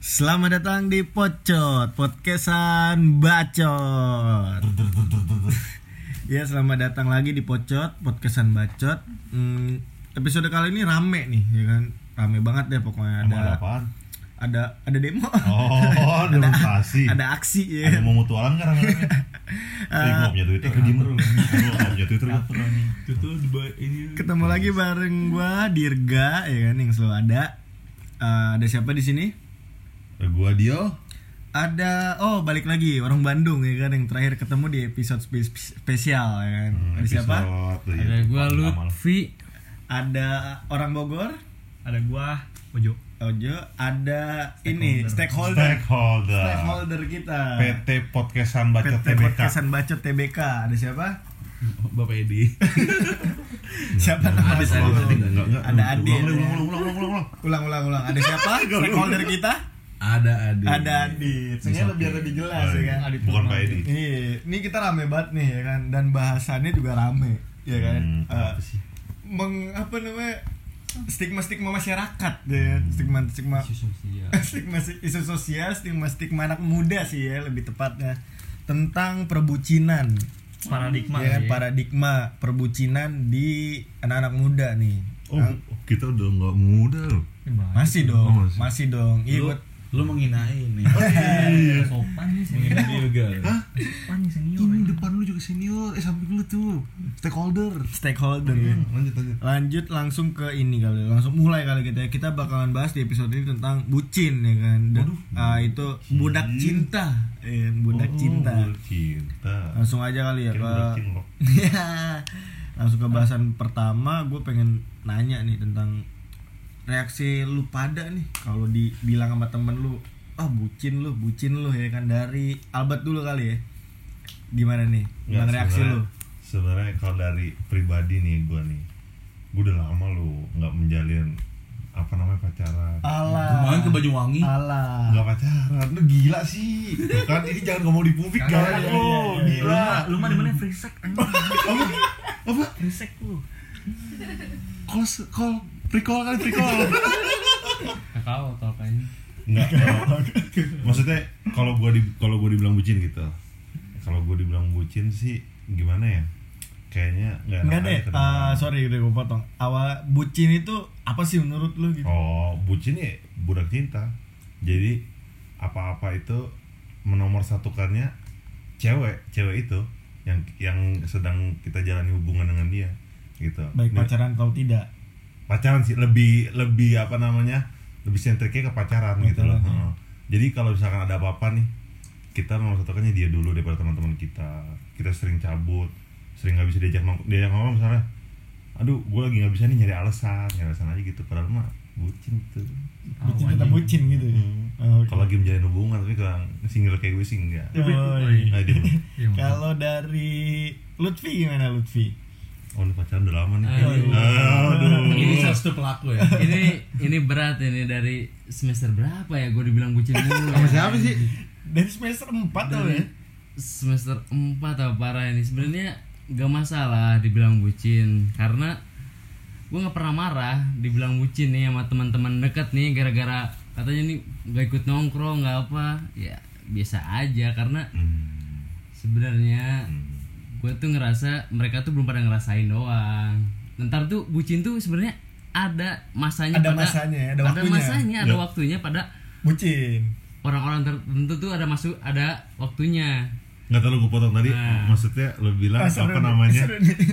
Selamat datang di Pocot, podcastan bacot. ya, selamat datang lagi di Pocot, podcastan bacot. Hmm, episode kali ini rame nih, ya kan? Rame banget deh pokoknya Emang ada ada apaan? Ada ada demo. Oh, demonstrasi. ada aksi ya. Ada mau mutualan kan rame-rame? Eh, gua punya Twitter, diem lu. Gua nggak punya Twitter itu ini Ketemu lagi bareng gua Dirga ya kan yang selalu ada. Eh, ada siapa di sini? Eh, Gua Dio. Ada oh balik lagi orang Bandung ya kan yang terakhir ketemu di episode spe- spesial ya kan. Hmm, ada siapa? ada iya, gua lama lah. Lutfi Ada orang Bogor, ada gua Ojo Ojo, ada ini stakeholder. Stakeholder. Stakeholder kita. PT Podcastan Bacot PT TBK. Podcastan Bacot TBK. Ada siapa? Bapak Edi Siapa nama Ada stakeholder? Ada Adi. Ulang, ulang, ulang, ulang, ulang, ulang. Ulang ulang ulang. Ada siapa? stakeholder kita? ada Adi Ada Adit. Sebenarnya biar lebih jelas Oh, ya iya. kan. Bukan Pak Edi. Iya, ini kita rame banget nih ya kan dan bahasannya juga rame ya kan. Hmm, Eh, apa sih? meng apa namanya stigma stigma masyarakat ya kan? stigma stigma sosial stigma isu sosial stigma stigma anak muda sih ya lebih tepatnya tentang perbucinan paradigma ya kan paradigma perbucinan di anak-anak muda nih Oh, Ang- kita udah nggak muda loh. masih dong Oh, masih. masih. dong iya buat lu menghinain nih iya. sopan nih senior juga Hah? sopan nih senior Ini depan lu juga senior, eh samping lu tuh stakeholder. stakeholder ya. Lanjut lanjut. lanjut langsung ke ini kali langsung mulai kali kita kita bakalan bahas di episode ini tentang bucin ya kan Waduh, ah, itu budak cinta eh, budak Oh, cinta budak cinta. langsung aja kali ya Kira ke budak cinlok. Ya. langsung ke bahasan pertama gue pengen nanya nih tentang reaksi lu pada nih kalau dibilang sama temen lu ah bucin lu bucin lu ya kan dari Albert dulu kali ya gimana nih Nggak, reaksi lu Sebenarnya kalau dari pribadi nih gue nih, gue udah lama lu nggak menjalin apa namanya pacaran. Alah. kemarin ke Banyuwangi Alah. Nggak pacaran, lu gila sih. Tuh kan ini jangan ngomong di publik kan, lo iya, iya. gila. lu mah di mana frisek Apa? Apa? frisek lu Call, call, pre-call kali pre-call. kakao tau kayaknya Enggak. maksudnya kalau gua di kalau gua dibilang bucin gitu. Kalau gua dibilang bucin sih gimana ya? Kayaknya nggak Enggak enak deh, ah, sorry udah gue potong. Awal bucin itu apa sih menurut lu gitu? Oh, bucin ya budak cinta. Jadi apa-apa itu menomor satukannya cewek, cewek itu yang yang sedang kita jalani hubungan dengan dia gitu. Baik Nah, pacaran atau tidak. Pacaran sih lebih lebih apa namanya? Lebih sentriknya ke pacaran gitu loh. Heeh. Jadi kalau misalkan ada apa-apa nih, kita nomor satukannya dia dulu daripada teman-teman kita. Kita sering cabut, sering nggak bisa diajak nong diajak ngomong misalnya aduh gue lagi nggak bisa nih nyari alasan nyari alasan aja gitu padahal mah bucin tuh Bucin tetap bucin gitu. ya? Hmm. Oh. Kalau lagi menjalin hubungan tapi kalau single kayak gue sih enggak. Oh, iya. Nah, dia, Kalau dari Lutfi gimana Lutfi? Oh ini pacaran udah lama nih. Aduh. Aduh. ini salah satu pelaku ya ini ini berat ini dari semester berapa ya gue dibilang bucin mulu Sama ya. siapa sih? Dari semester 4 tau ya? semester 4 atau parah ini sebenarnya gak masalah dibilang bucin karena gue nggak pernah marah dibilang bucin nih sama teman-teman deket nih gara-gara katanya nih gak ikut nongkrong nggak apa ya biasa aja karena Hmm. Gue tuh ngerasa mereka tuh belum pada ngerasain doang ntar tuh bucin tuh sebenarnya ada masanya Ada pada, masanya ya, ada ada waktunya. masanya ada Ya. waktunya pada Bucin. orang-orang tertentu tuh ada masuk ada waktunya Nggak tahu gue potong tadi Nah. maksudnya lo bilang Ah, apa namanya?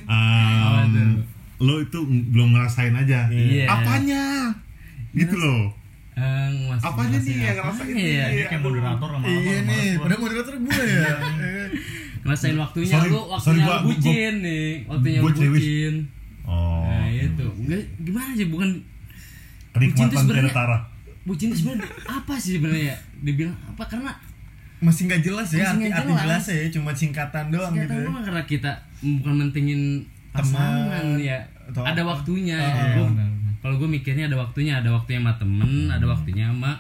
Um, lo itu belum ngerasain aja. Iya. Apanya? Gitu loh. Eh, Apanya ngerasain nih yang ngerasain ya? nih? kayak moderator sama Iya nih, padahal moderator gue ya. Ngerasain waktunya Sorry- lu sorry, waktunya gua- lu bucin nih waktunya gua lu cewek. bucin Oh. nah itu Nggak, gimana sih bukan bucin tuh Kenikmatan sebenarnya- bucin itu sebenarnya apa sih sebenarnya ya? dibilang apa karena Masih nggak jelas ya, Masih arti, nggak arti jelas. jelas ya, cuma singkatan doang Ternyata gitu. ya. doang karena kita bukan mentingin pasangan Teman, ya atau ada apa. waktunya Ah, ya. iya, Gua- kalau gue mikirnya ada waktunya ada waktunya sama temen ada waktunya sama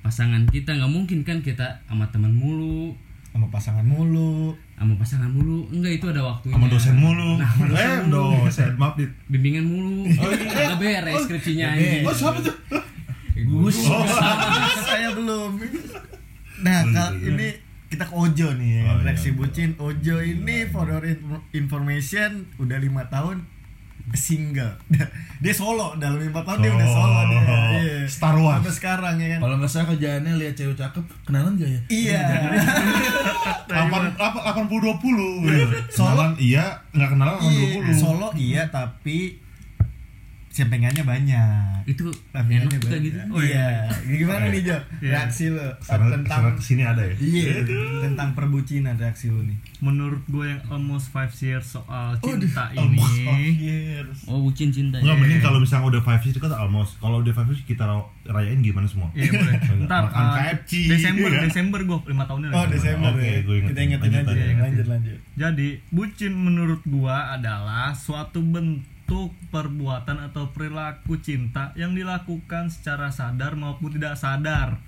pasangan kita nggak mungkin kan kita sama temen mulu sama pasangan mulu. Sama pasangan mulu. Enggak itu ada waktunya. Sama dosen mulu. Nah, sama dosen eh mulu. dosen maaf dit. Bimbingan mulu. Oh iya. beres skripsinya anjing oh siapa tuh? Gus. Saya belum. Nah Belum, kal- belum. ini kita ke Ojo nih. Ya Oh, iya, reaksi iya. bucin Ojo ini for your info- information udah lima tahun single dia solo dalam lima tahun dia udah solo dia Oh, Iya. Star Wars. sampai sekarang ya kan Kalau nggak salah kerjaannya lihat cewek cakep, kenalan gak ya? iya delapan apa delapan puluh dua puluh Solo? kenalan iya nggak kenalan delapan dua Iya, puluh solo iya tapi sempengannya banyak itu Sampingannya enak juga banyak. gitu iya gimana nih Jo Iya. reaksi lo karena tentang karena ke sini ada ya iya tentang perbucinan reaksi lo nih menurut gue yang almost 5 years soal cinta almost ini five years. oh bucin cinta Enggak, ya mending kalau misalnya udah 5 years itu kan almost. Kalau udah 5 years kita ra- rayain gimana semua? Iya boleh. Ntar uh, KFC, Desember, iya. Desember gue lima tahunnya. oh. Desember Oke, ya gue ingetin. kita ingetin aja lanjut. lanjut lanjut Jadi bucin menurut gua adalah suatu bentuk perbuatan atau perilaku cinta yang dilakukan secara sadar maupun tidak sadar.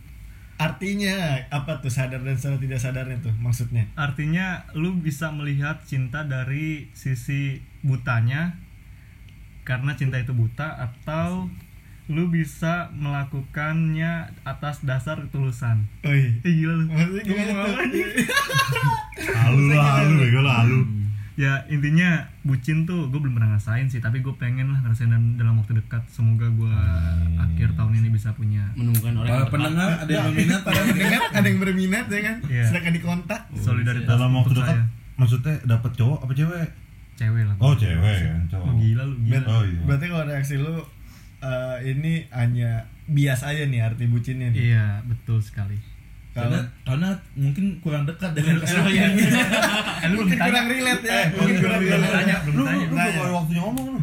artinya apa tuh sadar dan sadar tidak sadarnya tuh maksudnya Artinya lu bisa melihat cinta dari sisi butanya karena cinta itu buta atau lu bisa melakukannya atas dasar ketulusan. oh iya Eh gila lu. maksudnya gimana tuh? Halu halu halu. Ya intinya bucin tuh gue belum pernah ngerasain sih tapi gue pengen lah ngerasain dan- dalam waktu dekat semoga gue akhir tahun ini bisa punya menemukan orang Para yang pendengar ada yang berminat para pendengar ada yang berminat ya kan Iya. silakan dikontak solidaritas Dalam waktu untuk dekat, saya. maksudnya dapat cowok apa cewek? cewek lah Oh cewek kan, cowok. Oh, gila lu gila Oh, iya. berarti kalau reaksi lu eh, ini hanya bias aja nih arti bucinnya nih iya betul sekali karena karena mungkin kurang dekat dengan iya. lu mungkin belum tanya. kurang relate ya. Eh, mungkin kurang belum relate. tanya, belum Lu, tanya. lu belum ada waktunya ngomong lu.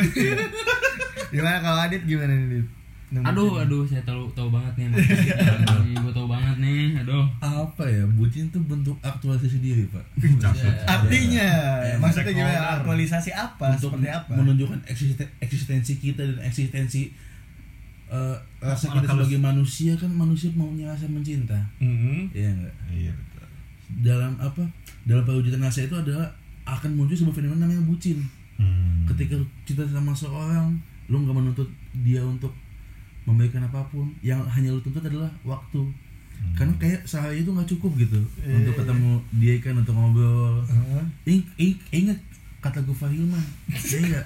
gimana kalau Adit gimana nih Dit? Nemu aduh aduh saya tahu tahu banget nih gue tahu banget nih aduh. Apa ya bucin tuh bentuk aktualisasi diri pak. Artinya Ya, maksudnya gimana? Aktualisasi apa? Untuk seperti apa? menunjukkan eksisten- eksistensi kita dan eksistensi eh, rasa kita Kalau- sebagai manusia kan manusia maunya rasa mencinta. Mhm. Iya enggak Iya betul. dalam apa? Dalam perwujudan rasa itu adalah akan muncul sebuah fenomena namanya bucin. Hmm. ketika cinta sama seorang lu nggak menuntut dia untuk memberikan apa pun. Yang hanya lu tuntut adalah waktu. Karena kayak sehari itu nggak cukup gitu untuk ketemu dia kan untuk ngobrol. Heeh. Ing, ing, ingat kata Gufar Hilman. Iya enggak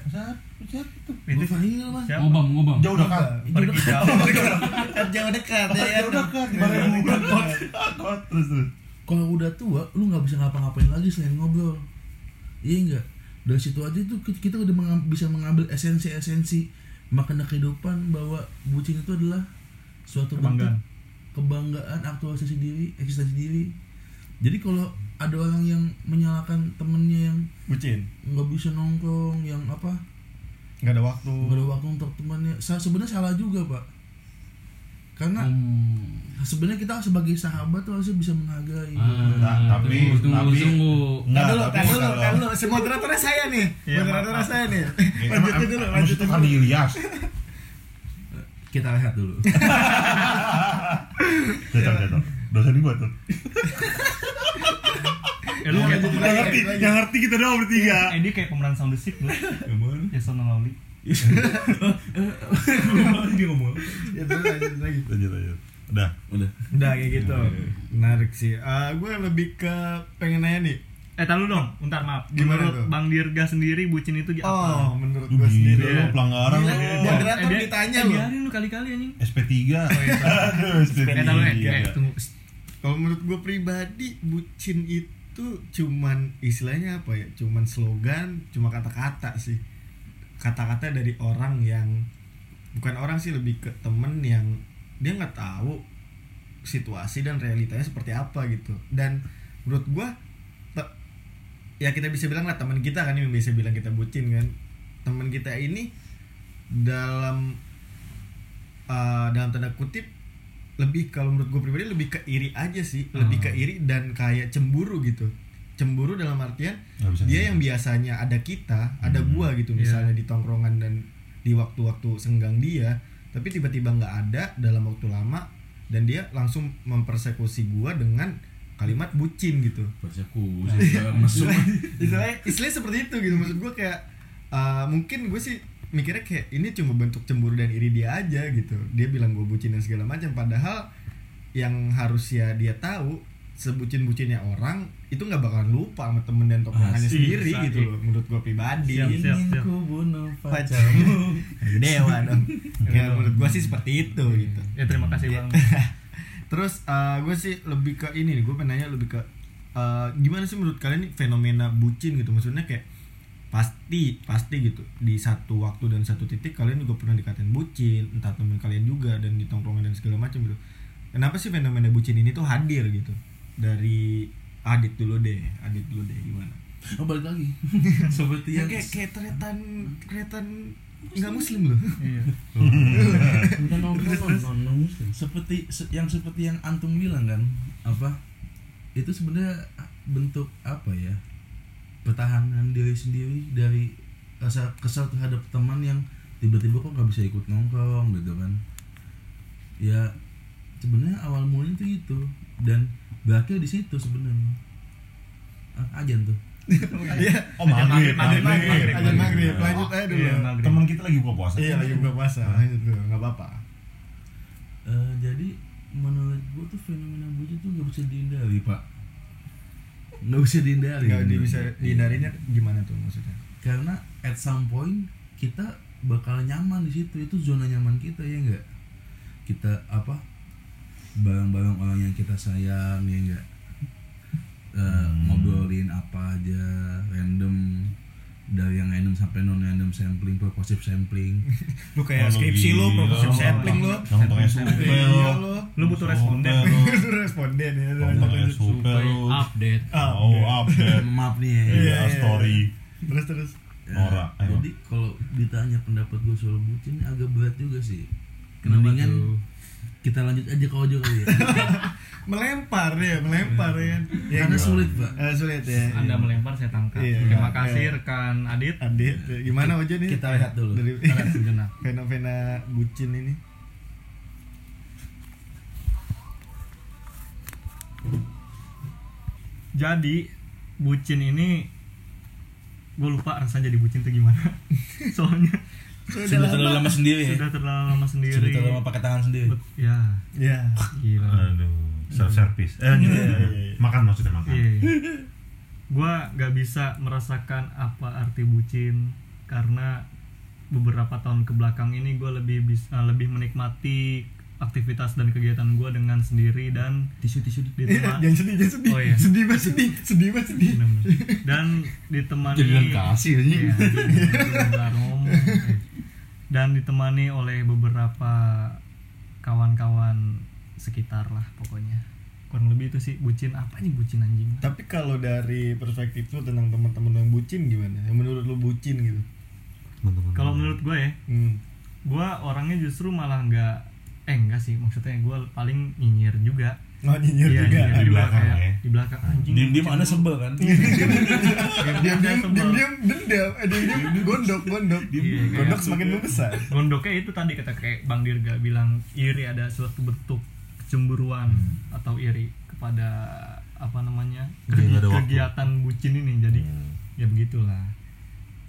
Gufar Hilman Siapa? ngobam ngobam. Jauh dekat. pergi jauh. Kan jauh dekat ya kan? Jauh dekat. Bukan kot. Terus terus. kalau udah tua lu nggak bisa ngapa-ngapain lagi selain ngobrol. Iya enggak dari situ aja tuh kita- kita udah mengam- bisa mengambil esensi-esensi makna kehidupan bahwa bucin itu adalah suatu bentuk Kebanggaan. kebanggaan aktualisasi diri eksistensi diri. Jadi kalau ada orang yang menyalahkan temennya yang bucin. nggak bisa nongkrong yang apa nggak ada waktu nggak ada waktu untuk temannya sa- sebenarnya salah juga pak karena Hmm. sebenarnya kita sebagai sahabat tuh harusnya bisa menghargai Nah, tapi- tunggu tunggu tapi- tunggu Enggak, dulu, tapi kan dulu, kan dulu. Si moderatornya saya nih. Iya, moderatornya saya nih. Ya, Lanjutin dulu, lanjutin dulu. Ilyas. kita lihat dulu Jatuh, jatuh. Dosa dibuat tuh. Eh lu kayak Yang pemeran ngerti, yang ngerti kita doang bertiga. eh dia kayak pemeran sound the sick lu Jason Lawley dia ngomong Ya, terus lanjut lagi. Lanjut, lanjut. Udah. udah Udah kayak gitu. Menarik sih. Ah, gue lebih ke pengen nanya nih. eh tahu dong bentar maaf Gimana menurut tuh? Bang Dirga sendiri bucin itu apa Oh, menurut gue sendiri. gila lu pelanggaran Gila, lu. moderator Eh, dia- ditanya eh, biarin lu kali-kali anjing SP3. Aduh, SP3. eh tahu eh, Iya. eh tunggu Kalau menurut gue pribadi, bucin itu cuman istilahnya apa ya? Cuman slogan, cuma kata-kata sih. Kata-kata dari orang yang bukan orang sih lebih ke temen yang dia nggak tahu situasi dan realitanya seperti apa gitu. Dan menurut gue ya kita bisa bilang lah teman kita kan yang bisa bilang kita bucin kan. Teman kita ini dalam uh, dalam tanda kutip lebih kalau menurut gue pribadi lebih ke iri aja sih. Lebih ke iri dan kayak cemburu gitu. Cemburu dalam artian dia yang biasanya ada kita ada Hmm. gua gitu. Misalnya di tongkrongan dan di waktu-waktu senggang dia tapi tiba-tiba nggak ada dalam waktu lama dan dia langsung mempersekusi gua dengan kalimat bucin gitu. Persekusi mesum. Istilahnya istilahnya seperti itu gitu. Maksud gue kayak uh, mungkin gue sih mikirnya kayak ini cuma bentuk cemburu dan iri dia aja gitu. Dia bilang gue bucin dan segala macam padahal yang harusnya dia tahu sebucin-bucinnya orang itu nggak bakalan lupa sama temen dan tongkrongannya Asik, sendiri asik. gitu loh menurut gue pribadi. Siap, siap. ingin ku bunuh pacarmu. Dewa dong. Ya menurut gue sih seperti itu gitu. Ya terima kasih Iya. bang. Terus gue sih lebih ke ini nih, gue pengen nanya lebih ke eh, gimana sih menurut kalian nih fenomena bucin gitu? Maksudnya kayak pasti pasti gitu di satu waktu dan satu titik kalian juga pernah dikatain bucin, entah temen kalian juga dan di tongkrongan dan segala macam gitu. Kenapa sih fenomena bucin ini tuh hadir gitu? Dari Adit dulu deh, Adit dulu deh gimana? oh balik lagi seperti Ya yang kayak kayak ternyata ternyata nggak muslim loh. iya bukan non non muslim seperti se- yang seperti yang antum bilang kan apa itu sebenarnya bentuk apa ya pertahanan diri sendiri dari rasa kesal terhadap teman yang tiba-tiba kok nggak bisa ikut nongkrong gitu kan ya sebenarnya awal mulanya itu itu dan berakhir di situ sebenarnya ah, ajan tuh Iya. Oh maghrib, maghrib, maghrib, maghrib. maghrib. Lanjut aja dulu. Iya. Teman kita lagi buka puasa. Iya lagi buka puasa, lanjut dulu, nggak apa-apa. Eh, jadi menurut gua tuh fenomena bucin tuh nggak bisa dihindari pak nggak bisa dihindari nggak bisa dihindarinya gimana tuh maksudnya? Karena at some point kita bakal nyaman di situ. Itu zona nyaman kita ya enggak kita apa bareng-bareng orang yang kita sayang ya enggak Eh, ngobrolin apa aja random dari yang random sampai non random sampling purposive sampling lu kayak Oh, lu skripsi lu profesor sampling lu Tongtongnya supel. iya lu lu butuh responden itu responden ya supel. lu. update Oh, update. maaf nih ya Iya, Iya, iya. story. terus terus Ya, Nora, ayo. jadi kalau ditanya pendapat gue soal bucin agak berat juga sih Kenapa Mendingan tuh? kita lanjut aja ke Ojo kali ya. Melempar ya melempar ya. Ya karena sulit pak. Eh, sulit ya anda melempar saya tangkap. Iya. terima kasih Iya. rekan Adit. Adit gimana aja nih? Kita lihat dulu. Dari fenomena bucin ini. Jadi bucin ini gue lupa rasanya jadi bucin itu gimana. Soalnya sudah terlalu lama sendiri ya? Sudah terlalu lama sendiri. Sudah terlalu lama pakai tangan sendiri? Bet- ya. Ya. Gila. Aduh, self service. Eh, gitu. Makan maksudnya makan. Iya. Gua gak bisa merasakan apa arti bucin karena beberapa tahun ke belakang ini gue lebih bisa lebih menikmati aktivitas dan kegiatan gue dengan sendiri dan tisu tisu ditemani jangan sedih jangan sedih Oh, iya. sedih. Banget sedih. Sedih banget sedih. Dan ditemani Jadian kasih aja. Iya, belum kelar ngomong. Eh. Dan ditemani oleh beberapa kawan-kawan sekitar lah pokoknya. Kurang lebih itu sih bucin apa nih bucin anjing? Tapi kalau dari perspektif lu tentang teman-teman yang bucin gimana? Yang menurut lu bucin gitu? Kalau menurut gue ya hmm. gue orangnya justru malah nggak eh enggak sih maksudnya gue paling nyinyir juga oh nyinyir Iya, juga. nyinyir Di belakang kayak ya. di belakang anjing. diem diem bucin anda lu. sebel kan diam diam diam diam dendam. Eh diam diam gondok gondok. Iya, gondok semakin membesar. Gondoknya itu tadi kata kayak bang Dirga bilang iri ada suatu bentuk kecemburuan Hmm. atau iri kepada apa namanya kegiatan bucin ini. Jadi Hmm. ya begitulah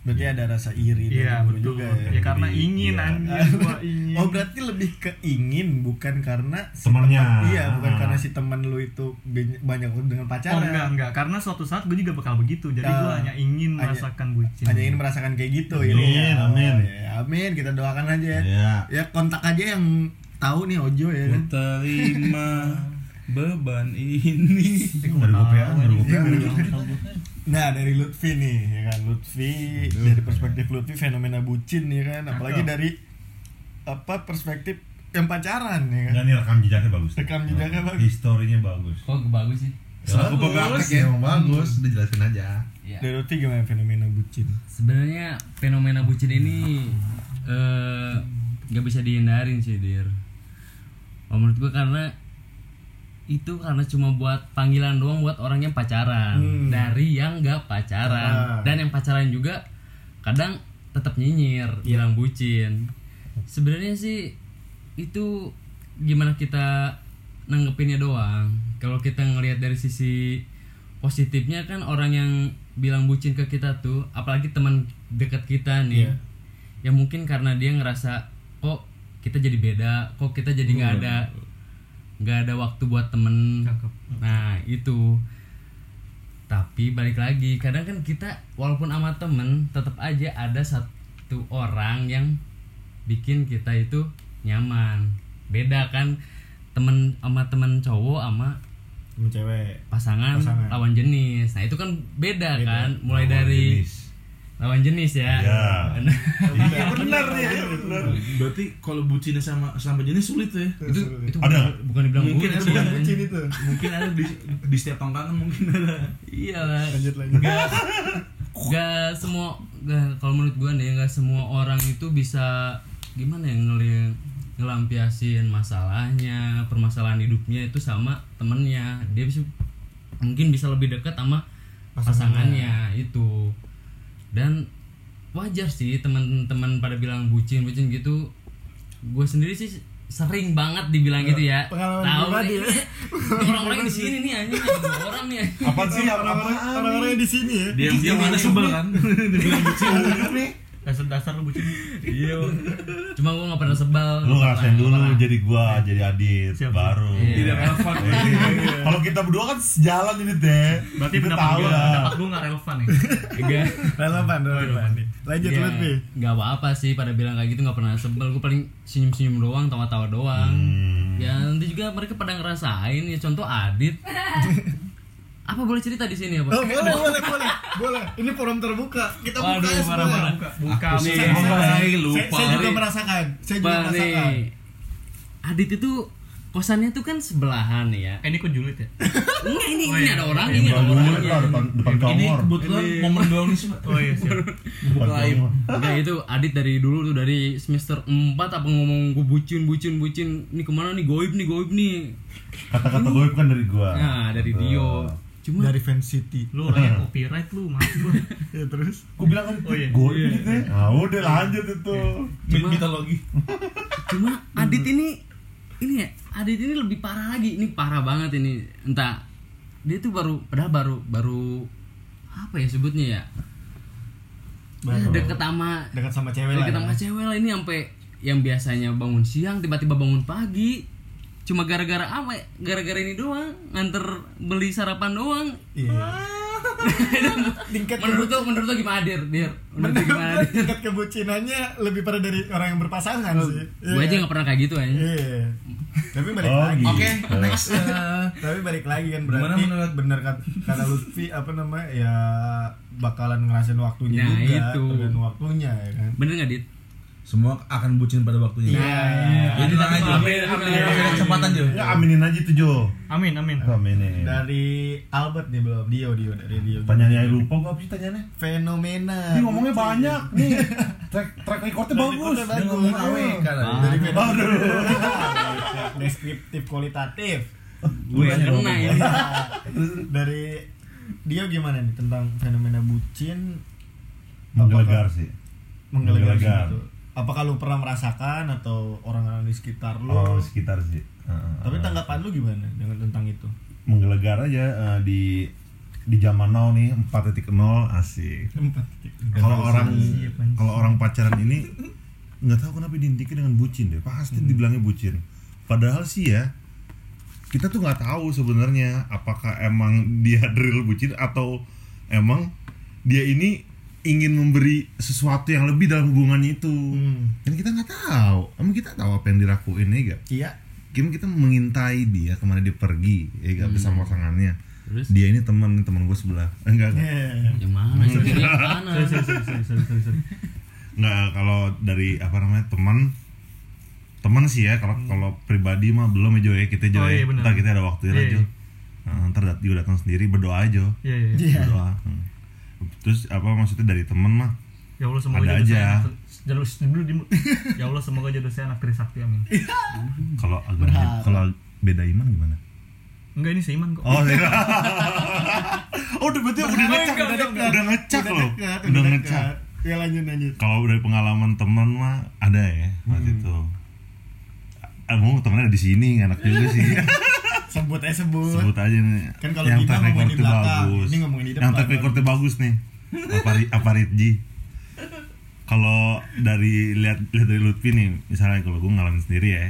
berarti ada rasa iri iya betul juga ya, ya karena Jadi, ingin iya. anjing gua ingin Oh berarti lebih ke ingin bukan karena si Temennya. teman- iya bukan Ah. karena si teman lu itu banyak dengan Oh pacaran enggak enggak karena suatu saat gue juga bakal begitu jadi gue Ah. hanya ingin Hanya- merasakan bucin hanya ingin merasakan kayak gitu Amin. Oh, amin. ya, amin kita doakan aja ya. Iya. ya kontak aja yang tahu nih Ojo ya kan terima beban ini Dari gue gue Iya, Nah dari Lutfi nih ya kan Lutfi dari perspektif Lutfi fenomena bucin ya kan apalagi Cakep. dari apa perspektif yang pacaran ya kan Enggak nih rekam jejaknya bagus. Rekam jejaknya bagus. Historinya bagus. kok bagus sih Ya, aku Bagus. ya, emang bagus. Udah jelasin aja. ya dari Lutfi gimana fenomena bucin sebenarnya fenomena bucin ini eh nggak bisa dihindarin sih dir oh, menurut gua karena itu karena cuma buat panggilan doang buat orang yang pacaran Hmm. dari yang nggak pacaran Ah. dan yang pacaran juga kadang tetap nyinyir Iya. bilang bucin sebenarnya sih itu gimana kita nanggepinnya doang kalau kita ngelihat dari sisi positifnya kan orang yang bilang bucin ke kita tuh apalagi teman dekat kita nih Iya. ya mungkin karena dia ngerasa kok kita jadi beda kok kita jadi nggak ada nggak ada waktu buat temen Cakep. nah itu tapi balik lagi kadang kan kita walaupun sama temen tetap aja ada satu orang yang bikin kita itu nyaman beda kan temen sama temen cowok sama Temen cewek pasangan, Pasangan. lawan jenis nah itu kan beda, Beda. kan mulai Lawan dari jenis. Lawan jenis ya Iya. Iya benar ya. benar. Berarti kalau bucinnya sama sama jenis sulit ya. itu itu Ada. bukan, bukan dibilang Mungkin bucin, ada anjing. bucin itu. Mungkin ada di di setiap tongkangan mungkin ada. iya lah lanjut lanjut Gak, gak semua gak, kalau menurut gue nih gak semua orang itu bisa gimana ya ngeli ngelampiasin masalahnya permasalahan hidupnya itu sama temennya dia bisa mungkin bisa lebih dekat sama pasangannya itu dan wajar sih teman-teman pada bilang bucin bucin gitu gue sendiri sih sering banget dibilang gitu ya tahu nih ya. orang-orang di sini nih anjing ada orang nih. Apa sih orang-orang yang di sini ya Diam-diam ada sebel kan. Dibilang bucin. dasar dasar lu bucin Iya. Cuma gue gak pernah sebal. Lu ngerasain Nggak dulu pernah. jadi gua jadi Adit Siap, baru. Iya. Tidak relevan. Iya. Kalau kita berdua kan sejalan ini teh. berarti kita pendapat tahu gua lah. pendapat gua nggak relevan ya Enggak. relevan relevan nih lanjut Iya, Lutfi nggak apa-apa sih pada bilang kayak gitu nggak pernah sebel. Gue paling senyum-senyum doang, tawa-tawa doang. Hmm. Ya nanti juga mereka pada ngerasain ya contoh Adit. apa boleh cerita di sini apa? Oh, boleh, boleh, boleh, boleh. Ini forum terbuka. Kita buka Waduh, ya parah, semua. parah. buka buka Nih, Saya, saya, Mulai saya, lupa. saya, saya juga merasakan. Saya juga Pak merasakan. Adit itu kosannya tuh kan sebelahan ya. eh ini kok julid ya Enggak ini Oh, ini iya. ada orang, ini ada orangnya. lah depan depan Ini kamar. kebetulan momen gaul nih sih, Pak. oh iya siap Buka aib. Enggak itu Adit dari dulu tuh dari semester 4 apa ngomong gue bucin bucin bucin ini ke mana nih goib nih goib nih Kata-kata gue kan dari gua. nah dari. Dio cuma Dari Fan City. lu orangnya copyright lu maaf gua Ya terus. Gue bilang kan Oh, iya. gue ini teh. Ah udah lanjut itu. Cuma- Mitologi. cuma Adit ini ini ya Adit ini lebih parah lagi ini parah banget ini entah dia tuh baru padahal baru baru apa ya sebutnya ya ya deket sama Dekat sama cewek lah. deket ya. sama cewek lah ini sampai yang biasanya bangun siang tiba-tiba bangun pagi cuma gara-gara apa ya? gara-gara ini doang nganter beli sarapan doang Iya. Tingkat menurut tuh menurut tuh gimana dir dir menurut tuh gimana Menurut dir tingkat kebucinannya lebih pada dari orang yang berpasangan sih. gue aja nggak pernah kayak gitu aja Iya. Tapi balik Oh, lagi. gitu. Oke, next. Eh, Tapi balik lagi kan Gimana berarti menurut- bener kata, kata Lutfi apa namanya ya bakalan ngerasain waktunya Nah, juga itu. tergantung waktunya ya kan. bener nggak dit Semua akan bucin pada waktunya. Iya. Jadi tenang aja. Amin, amin. Ada kesempatan Jo. Ya aminin aja tuh Jo. amin amin Aminin. Dari Albert nih belum Dio Dio dari Dio. Tanyanya lupa gua apa sih tanyanya? Fenomena. Ini ngomongnya banyak nih. Track track recordnya bagus. recordnya Dia bagus. ngomong kan. Ah. Dari fenomena. Deskriptif kualitatif. gue yang kena ya dari Dio gimana nih tentang fenomena bucin Menggelegar sih. menggelegar Menggelegar. gitu. Apakah lu pernah merasakan atau orang-orang di sekitar lu? Oh, sekitar sih. Heeh. Tapi tanggapan lu gimana dengan tentang itu? menggelegar aja eh, di di zaman now nih 4.0 asik. Kalau orang kalau orang pacaran ini nggak tahu kenapa diintikin dengan bucin deh. Pasti dibilangnya bucin. Padahal sih ya kita tuh nggak tahu sebenarnya apakah emang dia real bucin atau emang dia ini ingin memberi sesuatu yang lebih dalam hubungannya itu. Dan kita nggak tahu. Emang kita tahu apa yang dirakuin ya gak? Iya. Kim kita mengintai dia ke mana dia pergi ya gak bersama pasangannya. terus Dia ini teman teman gue sebelah. Enggak enggak. yang mana sih yang mana. Nggak, kalau dari apa namanya teman teman sih ya kalau kalau pribadi mah belum ya Jo ya kita Jo Oh, ya. iya, benar. ntar kita ada waktu ya Iya, iya. Nah, ntar dat- juga datang sendiri berdoa aja Jo iya iya Iya. berdoa Hmm. Terus apa maksudnya dari teman mah ya Allah semoga Ada aja. dulu di ya Allah semoga jodoh saya anak Trisakti amin kalau agak kalau beda iman gimana enggak ini seiman kok oh iya. oh udah berarti udah ngecak Udah dekat. udah ngecak Udah loh udah ngecak Ya lanjut lanjut. kalau dari pengalaman teman mah ada ya waktu itu. Ah, mau temennya ada di sini enak juga sih. sebut aja sebut. sebut aja nih. Kan kalau yang track recordnya bagus. ini ngomongin di yang depan. track recordnya bagus nih. Apa apa Ritji kalau dari lihat lihat dari Lutfi nih misalnya kalau gue ngalamin sendiri ya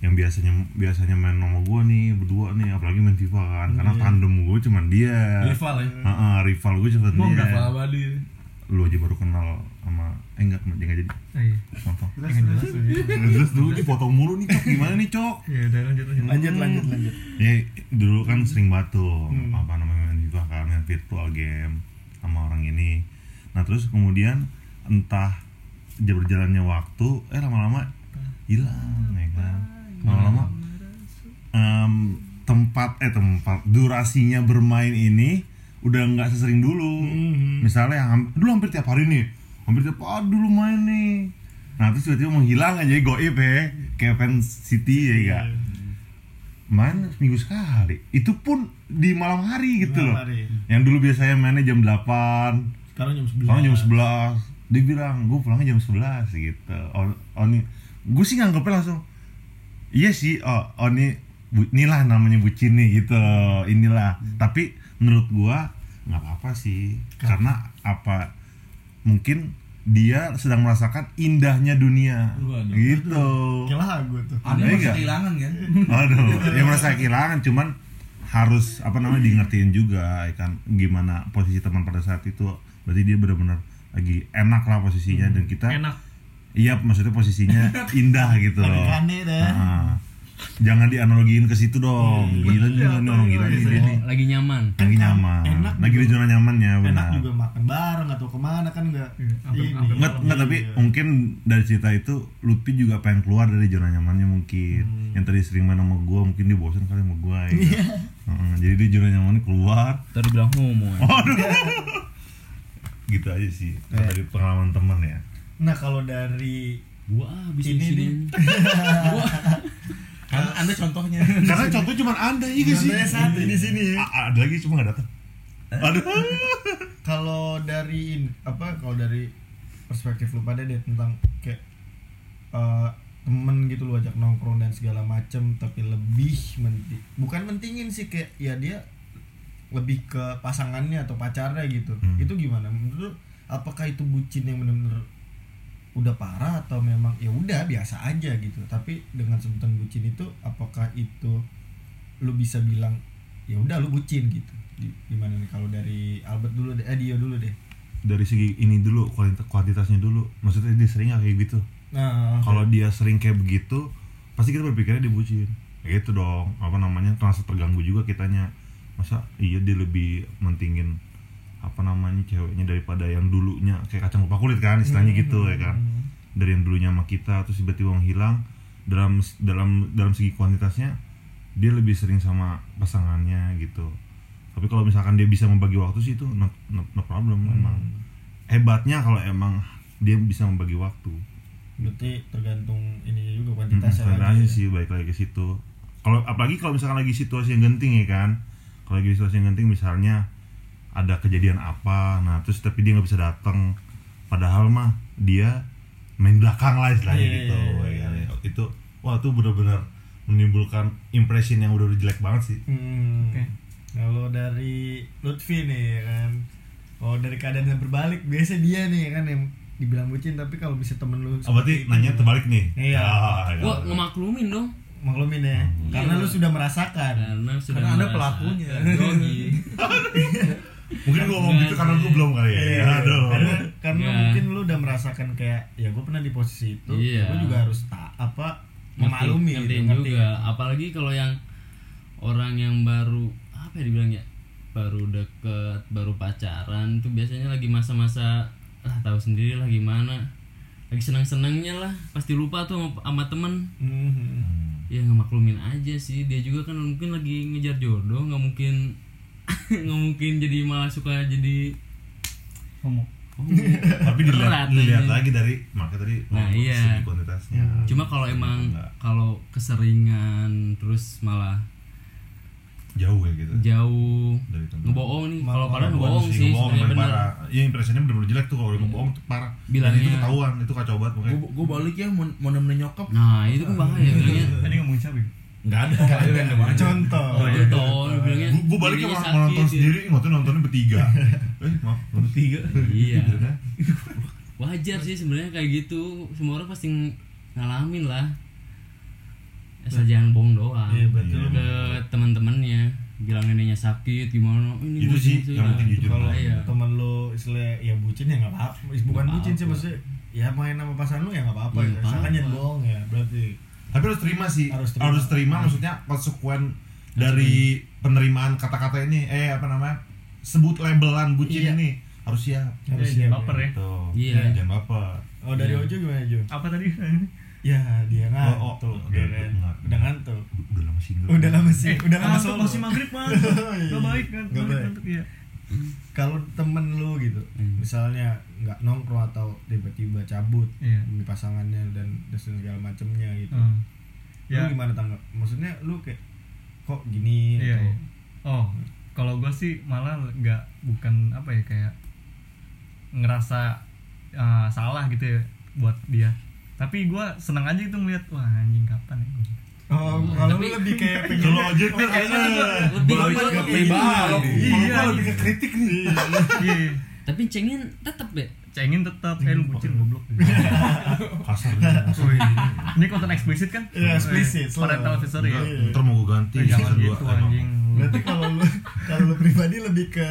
yang biasanya biasanya main sama gue nih berdua nih apalagi main FIFA kan. Karena Iya. tandem gue cuman dia. Rival ya? Heeh, rival gue cuma mau dia. abadi lu aja baru kenal enggak enggak jadi iya. contoh Nggak jelas ya. terus dulu dipotong mulu nih cok gimana nih cok Ya udah lanjut lanjut. Lanjut lanjut lanjut. ya dulu kan sering batu Hmm. apa namanya FIFA kan main virtual game sama orang ini nah terus kemudian entah dia berjalannya waktu eh lama-lama hilang ya kan lama-lama em, tempat eh tempat durasinya bermain ini udah nggak sesering dulu Hmm. misalnya ham- dulu hampir tiap hari nih hampir tiap hari dulu main nih. Nah terus tiba-tiba menghilang aja goib ya. Kayak fans City ya Iya. gak main seminggu sekali. Itu pun di malam hari gitu Malam loh. hari. yang dulu biasanya mainnya jam 8 Sekarang jam 11. sekarang jam 11 dia bilang gue pulangnya jam 11 gitu. Oh, oh nih. Gue sih nganggepnya langsung iya sih oh, oh nih bu, inilah namanya bucin nih gitu. Inilah. Tapi menurut gua nggak apa-apa sih. Karena apa mungkin dia sedang merasakan indahnya dunia Waduh. gitu Kayak lagu tuh. ada yang nggak? kehilangan kan Aduh, dia merasa kehilangan cuman harus apa namanya di ngertiin juga ya kan gimana posisi teman pada saat itu berarti dia benar-benar lagi enak lah posisinya dan kita Enak. iya maksudnya posisinya indah gitu loh. Heeh. Jangan dianalogiin ke situ dong gila juga nih orang gila nih dia nih. Oh, lagi nyaman lagi nyaman Enak lagi di zona nyamannya Enak benar juga makan bareng atau ke mana kan enggak. Iya, sampai- Ini. sampai Nggak, nggak, tapi Iya. mungkin dari cerita itu Lutfi juga pengen keluar dari zona nyamannya mungkin Hmm. yang tadi sering main sama gua mungkin dia bosan kali sama gua ya Iya. Heeh, jadi dia zona nyamannya keluar tadi bilang homo ya. gitu aja sih Iya. dari pengalaman teman ya Nah, kalau dari gua habis Ini di sini kan anda contohnya. Karena contoh cuma anda iya gak sih? Satu di sini. Ya. A- ada lagi cuma nggak datang aduh. Kalau dari in- apa kalau dari perspektif lu pada deh tentang kayak eh, temen gitu lu ajak nongkrong dan segala macem tapi lebih menti bukan mentingin sih kayak ya dia lebih ke pasangannya atau pacarnya gitu. Hmm. itu gimana? Menurut lu apakah itu bucin yang benar-benar udah parah atau memang ya udah biasa aja gitu. Tapi dengan sebutan bucin itu apakah itu lu bisa bilang ya udah lu bucin gitu? Gimana nih? Kalau dari Albert dulu deh eh Dio dulu deh. Dari segi ini dulu kualitas kuantitasnya dulu. Maksudnya dia sering kayak gitu. Nah kalau dia sering kayak begitu pasti kita berpikirnya dia bucin. Kayak gitu dong. Apa namanya? Terasa terganggu juga kitanya. Masa iya dia lebih mentingin apa namanya ceweknya daripada yang dulunya kayak kacang lupa kulit kan istilahnya gitu ya kan dari yang dulunya sama kita terus tiba-tiba menghilang dalam dalam dalam segi kuantitasnya dia lebih sering sama pasangannya gitu tapi kalau misalkan dia bisa membagi waktu sih itu no, no, no problem emang hebatnya kalau emang dia bisa membagi waktu berarti tergantung ininya juga Hmm, kuantitasnya standar lagi ya. sih baik lagi ke situ. Kalau apalagi kalau misalkan lagi situasi yang genting ya kan. Kalau lagi situasi yang genting misalnya ada kejadian apa, nah terus tapi dia nggak bisa datang. Padahal mah dia main belakang lah istilahnya Iya, gitu. iya, ya iya, kan. Itu wah itu benar-benar menimbulkan impression yang udah jelek banget sih. Hmm. Oke. Kalau dari Lutfi nih ya kan. Oh dari keadaan yang berbalik biasa dia nih ya kan yang dibilang bucin tapi kalau bisa temen lu Oh, berarti nanya terbalik nih. Iya. Ah, ya. gua ngemaklumin dong maklumin ya karena lu sudah merasakan karena sudah karena anda merasa- pelakunya. Mungkin gua ngomong gitu karena gua belum kali ya. Iya, Aduh. karena karena Iya. mungkin lu udah merasakan kayak ya gue pernah di posisi itu Iya. gue juga harus tak apa Ngerti- memaklumi gitu, ngertiin ngerti. juga apalagi kalau yang orang yang baru apa ya dibilang ya baru deket baru pacaran tuh biasanya lagi masa-masa lah tahu sendiri lah gimana lagi senang-senangnya lah pasti lupa tuh sama, sama temen Mhm. ya ngemaklumin aja sih dia juga kan mungkin lagi ngejar jodoh nggak mungkin nggak mungkin jadi malah suka jadi Homo. oh, Tapi dilihat, dilihat lagi dari maka tadi Nah, iya. segi kuantitasnya. cuma kalau emang kalau keseringan terus malah jauh ya gitu. jauh dari temen. ngebohong nih kalau parah Ngebohong sih ngebohong bener parah. Iya impresinya bener-bener jelek tuh kalau ngebohong tuh parah. Bilangnya- Dan itu ketahuan, itu kacau banget pokoknya. gue gue balik ya mau, mau nemenin nyokap nah itu kan bahaya bilangnya Tadi ngomongin siapa? Ya? nggak ada nggak ada yang mana contoh Oh, Contoh, lu bilangnya Gue gue balik ininya mau nonton ya. sendiri, nggak nontonnya bertiga. eh maaf, bertiga Iya. Wajar sih sebenarnya kayak gitu. Semua orang pasti ngalamin lah. Asal jangan bohong doang. Iya, betul. Ke teman-temannya bilang neneknya sakit gimana ini Itu sih yang penting Nah, jujur. kalau Iya. temen lu istilah ya bucin ya nggak apa-apa bukan bucin sih maksudnya ya main sama pasangan lu ya nggak apa-apa Iya, gitu jangan bohong ya berarti Tapi harus terima sih. Harus Harus terima. terima, maksudnya konsekuen dari penerimaan kata-kata ini. Eh apa namanya? Sebut labelan bucin Iya. ini harus siap. harus Eh, jangan siap, baper ya. Tuh. Iya. Jangan baper. oh dari Ojo gimana Jo Apa tadi? ya dia Oh, oh, ngantuk udah- ya udah kan? ngantuk. udah ngantuk Udah lama single. udah lama sih Eh, udah lama solo masih maghrib mah. Iya. Gak baik kan? Nggak baik. Ngantuk, iya. kalau temen lu gitu Hmm. misalnya nggak nongkrong atau tiba-tiba cabut Iya. demi pasangannya dan dan segala macemnya gitu Hmm. lu Ya. gimana tanggap maksudnya lu kayak kok gini Iya, atau iya. Oh, kalau gue sih malah nggak bukan apa ya kayak ngerasa uh, salah gitu ya buat dia. Tapi gue seneng aja itu ngeliat wah anjing kapan ya gitu. Oh, kalau lu Tapi- lebih kayak pengen Kalau aja tuh Lebih Balik gua- ke iya, pribadi. iya. Kalau gua lebih ke kritik nih. Iya, Tapi cengin tetep ya. cengin tetap eh lu bucin goblok. Kasar. Ini konten eksplisit kan? Iya, eksplisit. Parental advisory ya. Enggak, Ntar mau gue ganti. Eh, jangan season gitu Eh, maaf. anjing. berarti kalau lu kalau lu pribadi lebih ke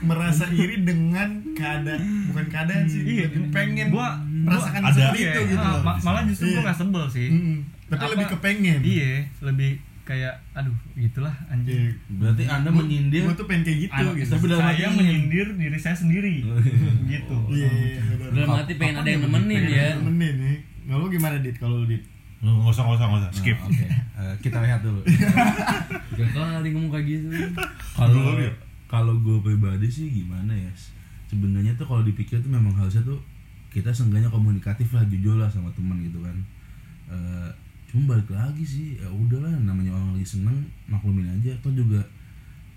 merasa iri dengan keadaan bukan keadaan sih Iya. lebih pengen Gua- merasakan gua- seperti ada- itu Iya, gitu ah, loh. ma- malah justru Iya. gue gak sebel sih. Tapi Apa- lebih kepengen Iya, lebih kayak aduh gitulah anjing. Iya. berarti anda menyindir gua tuh pengen kayak gitu gitu tapi dalam saya menyindir diri saya sendiri gitu iya iya. Dalam hati pengen ada yang nemenin ya. nemenin nih kalau gimana dit kalau lu dit Nggak usah, nggak usah, nggak usah. Skip. Nah, oke Eh, kita lihat dulu kali ngomong kayak gitu. kalau kalau gue pribadi sih gimana ya sebenarnya tuh kalau dipikir tuh memang harusnya tuh kita seenggaknya komunikatif lah jujur lah sama teman gitu kan Eh, cuma balik lagi sih ya udahlah namanya orang lagi seneng maklumin aja. Atau juga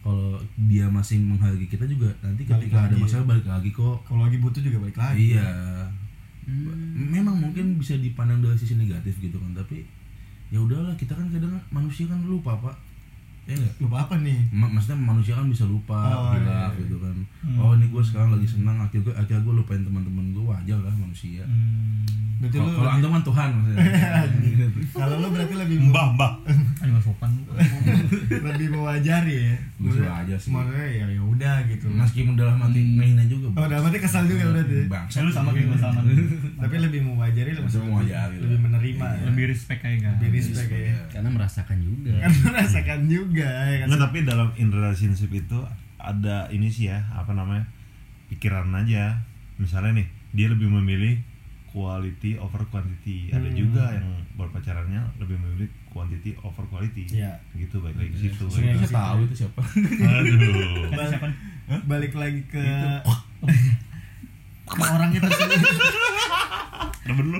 kalau dia masih menghargai kita juga nanti Balik ketika ada lagi. masalah balik lagi kok. Kalau lagi butuh juga balik lagi. Iya. Memang mungkin bisa dipandang dari sisi negatif gitu kan tapi ya udahlah kita kan kadang manusia kan lupa pak ya lupa apa nih? Ma- maksudnya manusia kan bisa lupa Oh, hilaf iya, iya. gitu kan. Oh ini gue sekarang lagi senang akhirnya akhirnya gue lupain teman-teman gue wajar lah manusia. Hmm. berarti kalau lu kalau antum kan Tuhan maksudnya. Kalau lu berarti lebih Mbah, mbah. Ayo sopan. Lebih mewajari ya. Sih wajar sih. maksudnya ya ya udah gitu. Meskipun dalam hati ngehina juga oh dalam arti kesal juga berarti ya? bangsa Lu sama kayak gue sama. tapi lebih mewajari lebih Lebih mewajari lebih menerima ya. Lebih respect kayak gak. lebih respect ya. Karena merasakan juga. kan merasakan juga ya kan Nggak, tapi dalam in relationship itu ada ini sih ya, apa namanya? Pikiran aja. Misalnya nih, dia lebih memilih quality over quantity. Ada Hmm. juga yang berpacarannya lebih memilih quantity over quality. Iya. Gitu baik lagi ke situ. Sebenarnya saya tahu itu siapa Aduh. Siapa nih? balik lagi ke ke orangnya tersendiri Temen lu.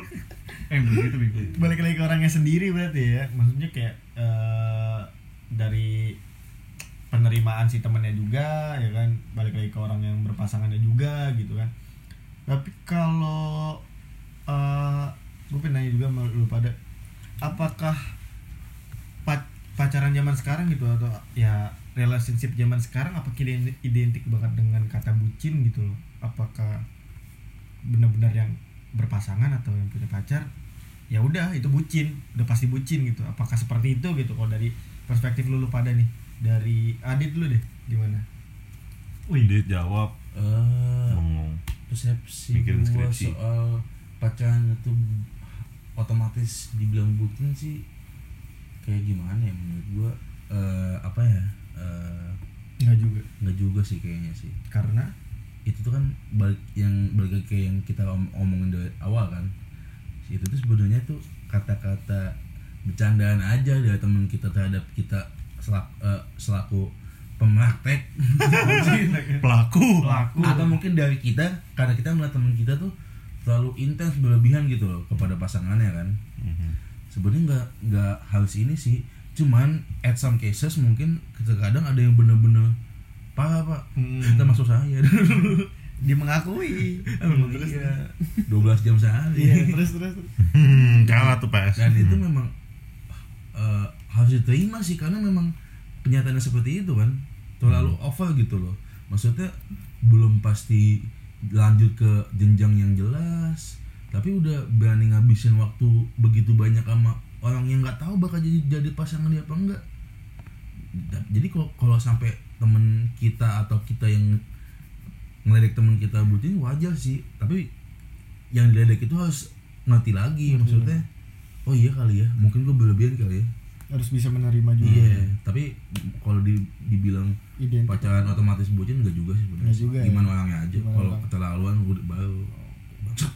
Eh begitu balik lagi ke orangnya sendiri berarti ya maksudnya kayak eh, dari penerimaan si temennya juga ya kan? Balik lagi ke orang yang berpasangannya juga gitu kan? Tapi kalau eh gue pengen nanya juga sama lu pada apakah pac- pacaran zaman sekarang gitu atau ya relationship zaman sekarang apa identik, identik banget dengan kata bucin gitu loh? Apakah benar-benar yang berpasangan atau yang punya pacar? Ya udah itu bucin. Udah pasti bucin gitu. Apakah seperti itu gitu? Kalau dari perspektif lu, lu pada nih dari Adit dulu deh gimana? Wih, dia jawab. Eh, bengong. persepsi Mikirin gua skripsi. soal pacaran itu otomatis dibilang bucin sih. Kayak gimana ya menurut gua? Eh, apa ya? Enggak juga. nggak juga sih kayaknya sih. Karena? Itu tuh kan balik yang balik kayak yang kita om- omongin dari awal kan. Itu tuh sebenarnya tuh kata-kata bercandaan aja dari teman kita terhadap kita selak- eh, selaku pemaktek Pelaku. atau mungkin dari kita karena kita melihat teman kita tuh terlalu intens berlebihan gitu loh kepada pasangannya kan Mhm. sebenarnya nggak nggak harus ini sih cuman at some cases mungkin kadang ada yang bener-bener parah pak Hmm. termasuk saya dia mengakui terus iya 12 jam sehari iya terus terus. Hmm, kalah tuh PS. dan itu memang eh, harus diterima sih karena memang kenyataannya seperti itu kan. Terlalu over gitu loh. Maksudnya belum pasti lanjut ke jenjang yang jelas tapi udah berani ngabisin waktu begitu banyak sama orang yang nggak tahu bakal jadi jadi pasangan dia apa enggak. Jadi kalau kalau sampai temen kita atau kita yang ngeledek temen kita bucin wajar sih. Tapi yang diledek itu harus ngerti lagi maksudnya oh iya kali ya mungkin gue berlebihan kali ya. Harus bisa menerima juga. Iya tapi kalau di, dibilang identik. pacaran otomatis bucin enggak juga sih sebenarnya. Nggak juga ya? gimana orangnya aja kalau orang. keterlaluan udah baru bangsat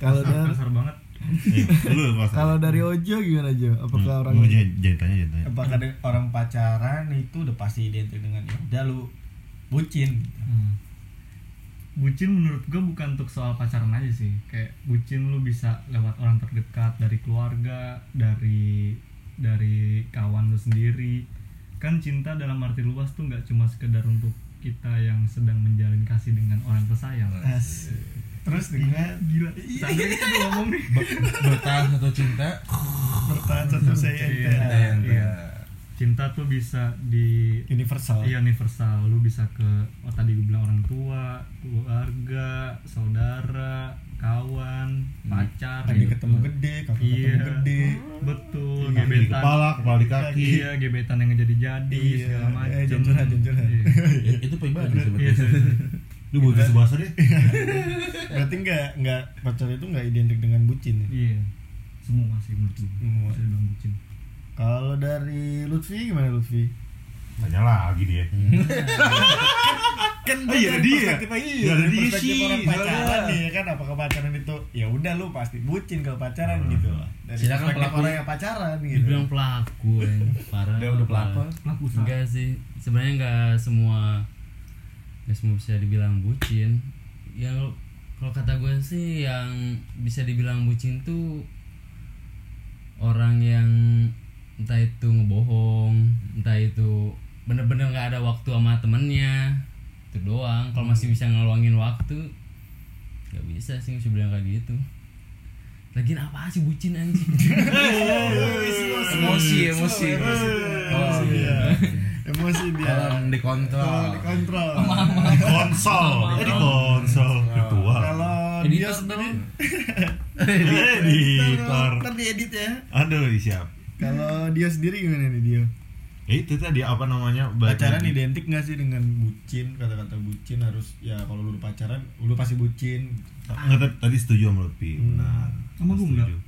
kalau dari kasar banget. Iya, kalau dari Ojo gimana Jo? Apakah orang lu jangan jangan tanya jangan tanya apakah orang pacaran itu udah pasti identik dengan ya? Udah lu bucin bucin menurut gue bukan untuk soal pacaran aja sih. Kayak bucin lu bisa lewat orang terdekat dari keluarga dari dari kawan lu sendiri. Kan cinta dalam arti luas tuh nggak cuma sekedar untuk kita yang sedang menjalin kasih dengan orang tersayang. As- terus dengan gila. Sampai itu ngomong nih. Bertahan satu cinta. Bertahan satu saya Iya, iya. Cinta tuh bisa di universal Iya universal, lu bisa ke oh tadi gue bilang orang tua, keluarga, saudara, kawan, pacar, tadi gitu. ketemu gede kakak Iya. ketemu gede betul, Kaki di gebetan, kepala kepala di kaki iya gebetan yang jadi jadi Iya, segala eh, macam. curhat, jangan curhat. Iya. Ya, itu pribadi Iya, sebenarnya iya. lu buat bahasa deh berarti nggak nggak pacaran itu nggak identik dengan bucin ya? Iya. Semua sih menurut gue. Semua. Dibilang bucin. Kalau dari Lutfi gimana Lutfi? Tanya lagi dia. Kan Oh, iya, ada dia. iya, ada dari dia sih, pacaran. nih ya kan? Apakah pacaran itu? Ya udah lu pasti bucin kalau pacaran gitu. Loh dari Silakan pelaku. orang yang pacaran gitu. Dibilang pelaku ya. parah. Udah- udah pelaku. Pelaku enggak sih. Sebenarnya enggak semua enggak semua bisa dibilang bucin. Ya kalau- kalau kata gue sih yang bisa dibilang bucin tuh orang yang entah itu ngebohong entah itu bener-bener nggak ada waktu sama temennya. Itu doang. Kalau masih bisa ngeluangin waktu nggak bisa sih bisa bilang kayak gitu. Lagian apa sih bucin anjing? Emosi emosi. emosi. Dia emosi. Dia. Tolong dikontrol. Dikontrol. Konsol di konsol virtual kalau dia sendiri. Editor. Ntar diedit ya. Aduh siap kalau dia sendiri gimana nih dia Eh, itu tadi apa namanya pacaran lagi. identik gak sih dengan bucin kata-kata bucin harus ya kalau lu pacaran lu pasti bucin Enggak, tadi- tadi setuju sama Lutfi Hmm. benar Sama gua enggak. Setuju.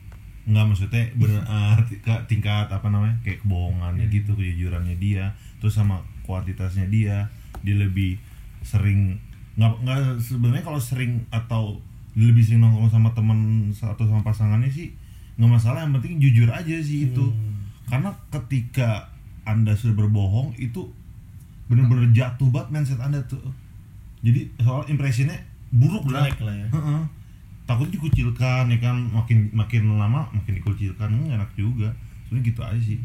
enggak maksudnya bener ah, ti- ke- tingkat apa namanya kayak kebohongannya Hmm. gitu kejujurannya dia terus sama kuantitasnya dia dia lebih sering nggak nggak sebenarnya kalau sering atau lebih sering nongkrong sama teman atau sama pasangannya sih nggak masalah yang penting jujur aja sih itu Hmm. karena ketika anda sudah berbohong itu bener-bener jatuh banget mindset anda tuh jadi soal impresinya buruk lah lah ya Heeh. takut dikucilkan ya kan makin makin lama makin dikucilkan nggak enak juga sebenarnya gitu aja sih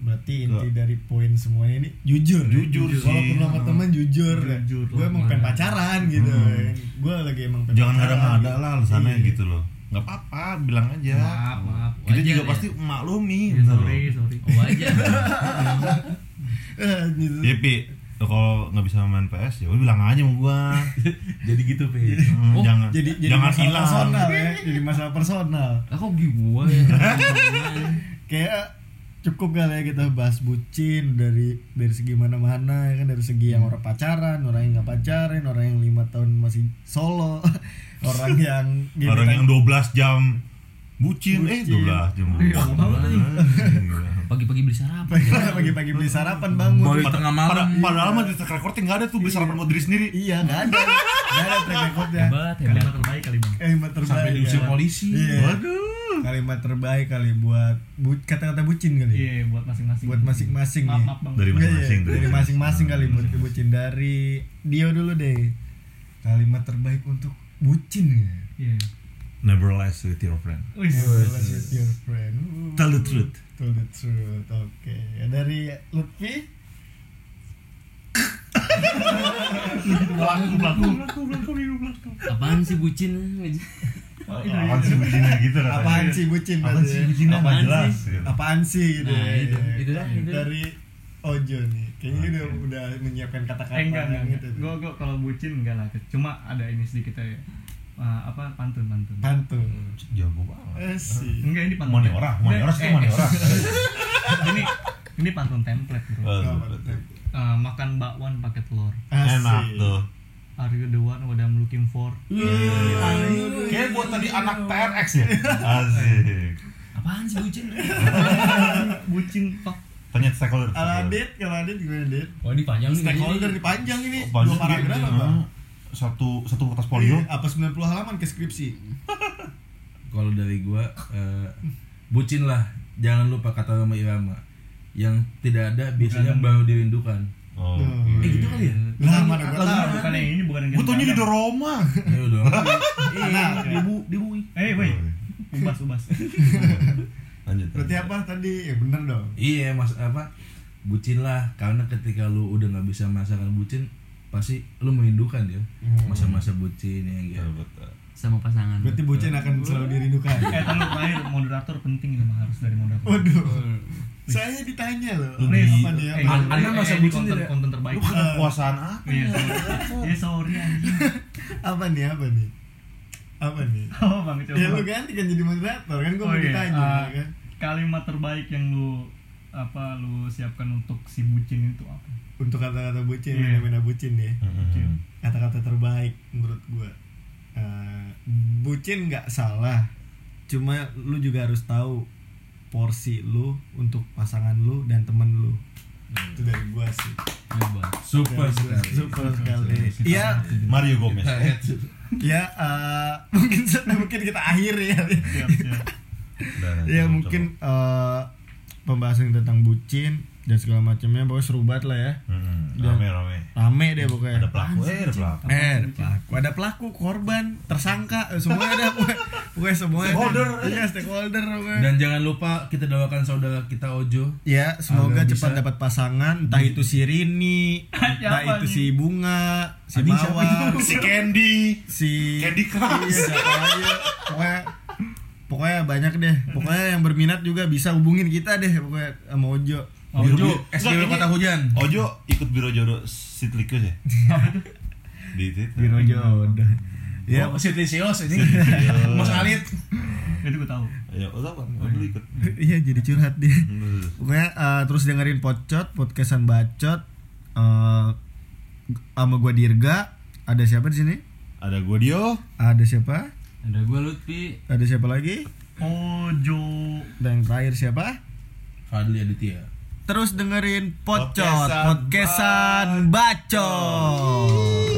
berarti inti dari poin semuanya ini jujur ya? Jujur sih. walaupun sama teman jujur, Jujur gue emang pengen pacaran gitu Hmm. gue lagi emang pengen jangan pacaran ada ada gitu. lah alasannya Iya. gitu loh nggak apa-apa bilang aja Maaf, maaf. kita Wajar juga ya? pasti maklumi Ya, gitu sorry, loh. sorry. oh aja Eh, gitu. ya pi kalau nggak bisa main PS ya udah bilang aja sama gua jadi gitu pe Hmm, Oh, jangan jadi jadi jangan masalah hilang personal ya jadi masalah personal lah kok gua ya kayak cukup kali ya kita bahas bucin dari dari segi mana-mana ya kan dari segi yang orang pacaran orang yang nggak pacaran orang yang lima tahun masih solo orang yang orang yang 12 jam bucin, eh Bucin. 12 jam Iya, pagi-pagi beli sarapan pagi-pagi beli sarapan bangun Balik Pada- tengah malam. pada- Padahal mah di track recording nggak ada tuh beli sarapan buat diri sendiri. iya nggak ada nggak ada track recordnya hebat hebat Kalimat terbaik kali bang. kalimat terbaik sampai diusir ya. polisi Iya. Waduh. kalimat terbaik kali buat bu- kata-kata bucin kali Iya, buat masing-masing. buat masing-masing Maaf, nih. maaf bang. Dari Iya, masing-masing, iya. dari masing-masing kali buat bucin dari Dio dulu deh kalimat terbaik untuk bucin ya Iya. Never lies with your friend. Wih, Relax with your friend. Uh, Tell the truth. Tell the truth. Oke. Dari Lutfi Pelaku, pelaku. apaan sih bucin apaan sih bucinnya gitu apaan sih bucin apaan sih bucinnya Apaan sih? gitu. apaan sih gitu Nah, ya. itu, itu dah, itu. dari Ojo nih kayaknya udah udah menyiapkan kata-kata eh enggak enggak, gitu enggak. gue gue kalau bucin enggak lah cuma ada ini sedikit ya Ah, apa pantun pantun. Pantun. Jago banget. Eh sih. Enggak ini pantun. Maniora, Maniora sih Maniora. ini ini pantun template bro. Tuh? Ah, makan bakwan pakai telur. Enak tuh. are you the one what I'm looking for? Kayak buat tadi anak TRX ya. Asik. Apaan sih bucin? bucin pak Tanya stakeholder. Ala Adit, kalau Adit gimana Adit? Oh ini panjang nih Stakeholder di panjang ini, Oh, dua paragraf apa? Satu satu kertas folio. Iya, Apa 90 halaman ke skripsi? Kalau dari gua eh, bucin lah, jangan lupa kata Roma Irama. Yang tidak ada biasanya baru dirindukan. Oh. Hmm. Eh gitu kali ya? Lah mana gua tahu. bukan yang ini bukan yang Gue taunya di. Doroma. Ayo dong. Iya, di bu, di bu. eh wait ubas ubas Lanjut. Berarti apa tadi? Ya bener dong. Iya mas apa bucin lah karena ketika lu udah nggak bisa merasakan bucin pasti lu merindukan ya masa-masa bucin ya gitu. Betul, betul. Sama pasangan. Berarti bucin akan selalu dirindukan. eh tahu terakhir moderator penting ini mah harus dari moderator Waduh. Saya ditanya loh. Please. Apa nih? Eh, Anda masa eh, bucin konten, tidak? konten terbaik Lu kan kekuasaan apa? Iya, sorry. Sorry anjing. Apa nih? Apa nih? Apa nih? Apa bang coba? Ya lu ganti kan jadi moderator kan gua Oh, mau iya. ditanya Ah, kan. Kalimat terbaik yang lu apa lu siapkan untuk si bucin itu apa? Untuk kata-kata bucin, Iya. fenomena bucin ya. Mm-mm. Kata-kata terbaik menurut gua. Eh, bucin nggak salah. Cuma lu juga harus tahu porsi lu untuk pasangan lu dan temen lu. Itu dari gua sih. Super Dari gua, sekali. Super sekali. Iya, Mario Gomez. Ya eh, mungkin mungkin kita akhir ya. Siap, siap. Udah, ya coba, mungkin eh, pembahasan tentang bucin dan segala macamnya pokoknya seru banget lah ya. Dan- Rame rame. rame deh pokoknya Ada pelaku, eh ada pelaku. eh ada pelaku ada pelaku korban tersangka eh, semuanya ada pokoknya, semuanya Stakeholder. iya stakeholder pokoknya Dan jangan lupa kita doakan saudara kita Ojo. ya semoga Agar cepat bisa- dapat pasangan entah itu si Rini entah itu si Bunga si siapa Mawar Si Candy. si Candy Crush. iya, pokoknya pokoknya banyak deh pokoknya yang berminat juga bisa hubungin kita deh pokoknya sama Ojo Ojo, Enggak, SDW ini- Kota Hujan. Ojo ikut biro jodoh Sitlikus ya? Di Twitter. Biro jodoh Ya, Siti Sios ini. Mas Alit. Itu gue tahu. Ya, oh tahu kan? Oh, dulu ikut. iya jadi curhat dia pokoknya eh, terus dengerin pocot podcastan bacot eh, sama gua Dirga ada siapa di sini Ada gua Dio. ada siapa Ada gue Lutfi. ada siapa lagi Ojo. dan yang terakhir siapa Fadli Aditya. Terus dengerin pocot Podcastan bacot.